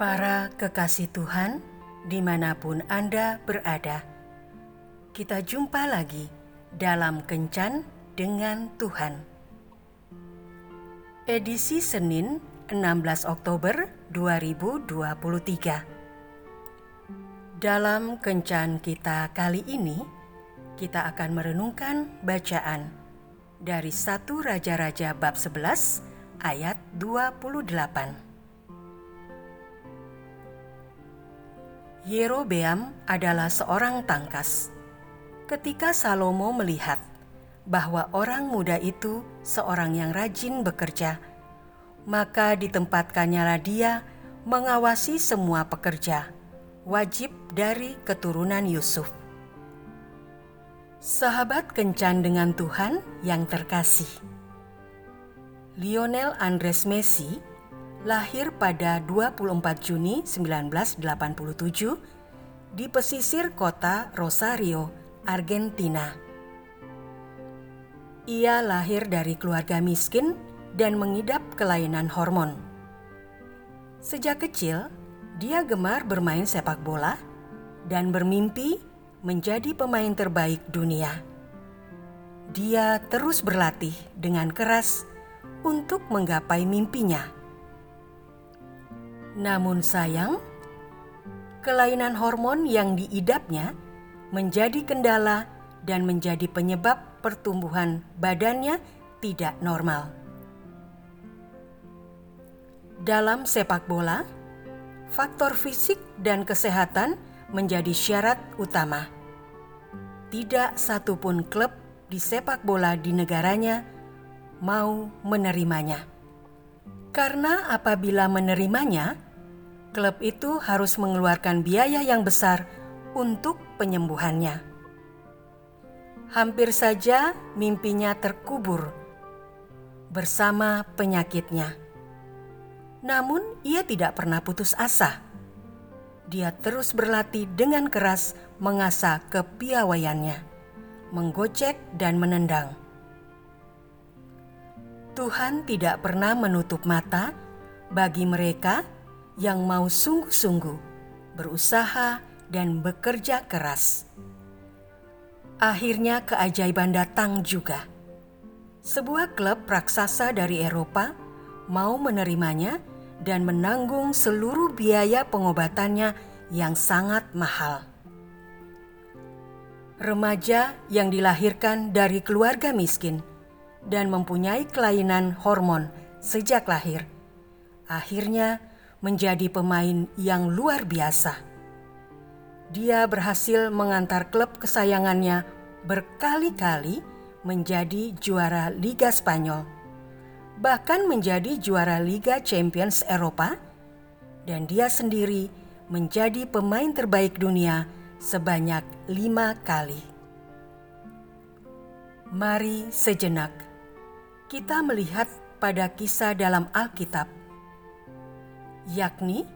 Para kekasih Tuhan, di mana pun Anda berada, kita jumpa lagi dalam Kencan dengan Tuhan. Edisi Senin 16 Oktober 2023 Dalam Kencan kita kali ini, kita akan merenungkan bacaan dari satu Raja-Raja bab 11 ayat 28. Yerobeam adalah seorang tangkas. Ketika Salomo melihat bahwa orang muda itu seorang yang rajin bekerja, maka ditempatkannya dia mengawasi semua pekerja, wajib dari keturunan Yusuf. Sahabat kencan dengan Tuhan yang terkasih. Lionel Andres Messi lahir pada 24 Juni 1987 di pesisir kota Rosario, Argentina. Ia lahir dari keluarga miskin dan mengidap kelainan hormon. Sejak kecil, dia gemar bermain sepak bola dan bermimpi menjadi pemain terbaik dunia. Dia terus berlatih dengan keras untuk menggapai mimpinya namun sayang, kelainan hormon yang diidapnya menjadi kendala dan menjadi penyebab pertumbuhan badannya tidak normal. Dalam sepak bola, faktor fisik dan kesehatan menjadi syarat utama. Tidak satupun klub di sepak bola di negaranya mau menerimanya. Karena apabila menerimanya, klub itu harus mengeluarkan biaya yang besar untuk penyembuhannya. Hampir saja mimpinya terkubur bersama penyakitnya. Namun, ia tidak pernah putus asa. Dia terus berlatih dengan keras mengasah kepiawaiannya, menggocek dan menendang. Tuhan tidak pernah menutup mata bagi mereka yang mau sungguh-sungguh berusaha dan bekerja keras. Akhirnya, keajaiban datang juga. Sebuah klub raksasa dari Eropa mau menerimanya dan menanggung seluruh biaya pengobatannya yang sangat mahal. Remaja yang dilahirkan dari keluarga miskin dan mempunyai kelainan hormon sejak lahir, akhirnya menjadi pemain yang luar biasa. Dia berhasil mengantar klub kesayangannya berkali-kali menjadi juara Liga Spanyol, bahkan menjadi juara Liga Champions Eropa, dan dia sendiri menjadi pemain terbaik dunia sebanyak lima kali. Mari sejenak kita melihat pada kisah dalam Alkitab, yakni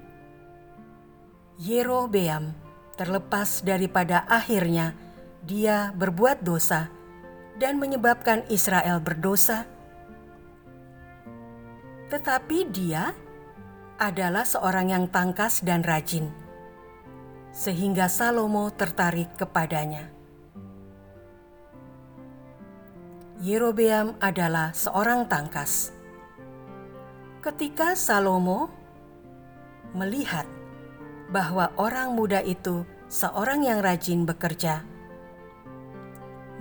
Yerobeam terlepas daripada akhirnya dia berbuat dosa dan menyebabkan Israel berdosa. Tetapi dia adalah seorang yang tangkas dan rajin, sehingga Salomo tertarik kepadanya. Yerobeam adalah seorang tangkas. Ketika Salomo melihat bahwa orang muda itu seorang yang rajin bekerja,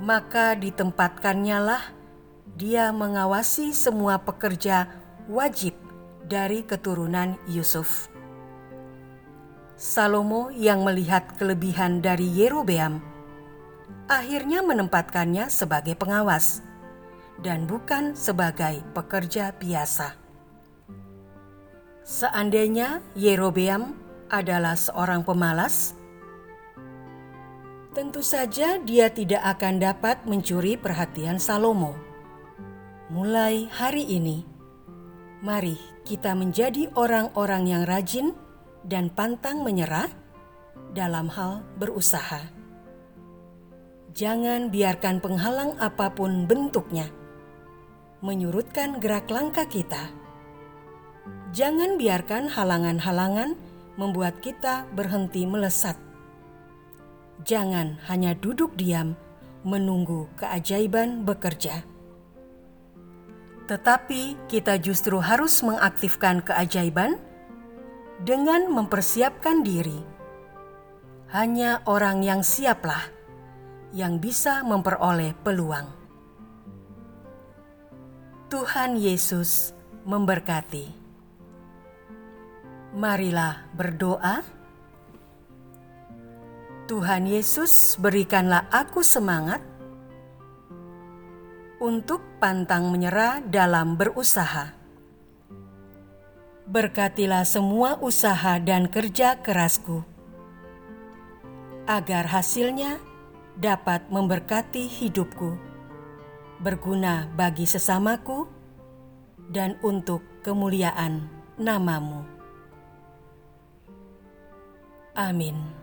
maka ditempatkannya lah dia mengawasi semua pekerja wajib dari keturunan Yusuf. Salomo yang melihat kelebihan dari Yerobeam akhirnya menempatkannya sebagai pengawas dan bukan sebagai pekerja biasa. Seandainya Yerobeam adalah seorang pemalas, tentu saja dia tidak akan dapat mencuri perhatian Salomo. Mulai hari ini, mari kita menjadi orang-orang yang rajin dan pantang menyerah dalam hal berusaha. Jangan biarkan penghalang apa pun bentuknya menyurutkan gerak langkah kita. Jangan biarkan halangan-halangan membuat kita berhenti melesat. Jangan hanya duduk diam menunggu keajaiban bekerja, tetapi kita justru harus mengaktifkan keajaiban dengan mempersiapkan diri. Hanya orang yang siaplah yang bisa memperoleh peluang. Tuhan Yesus memberkati. Marilah berdoa. Tuhan Yesus, berikanlah aku semangat untuk pantang menyerah dalam berusaha. Berkatilah semua usaha dan kerja kerasku, agar hasilnya dapat memberkati hidupku, berguna bagi sesamaku, dan untuk kemuliaan namamu. Amin.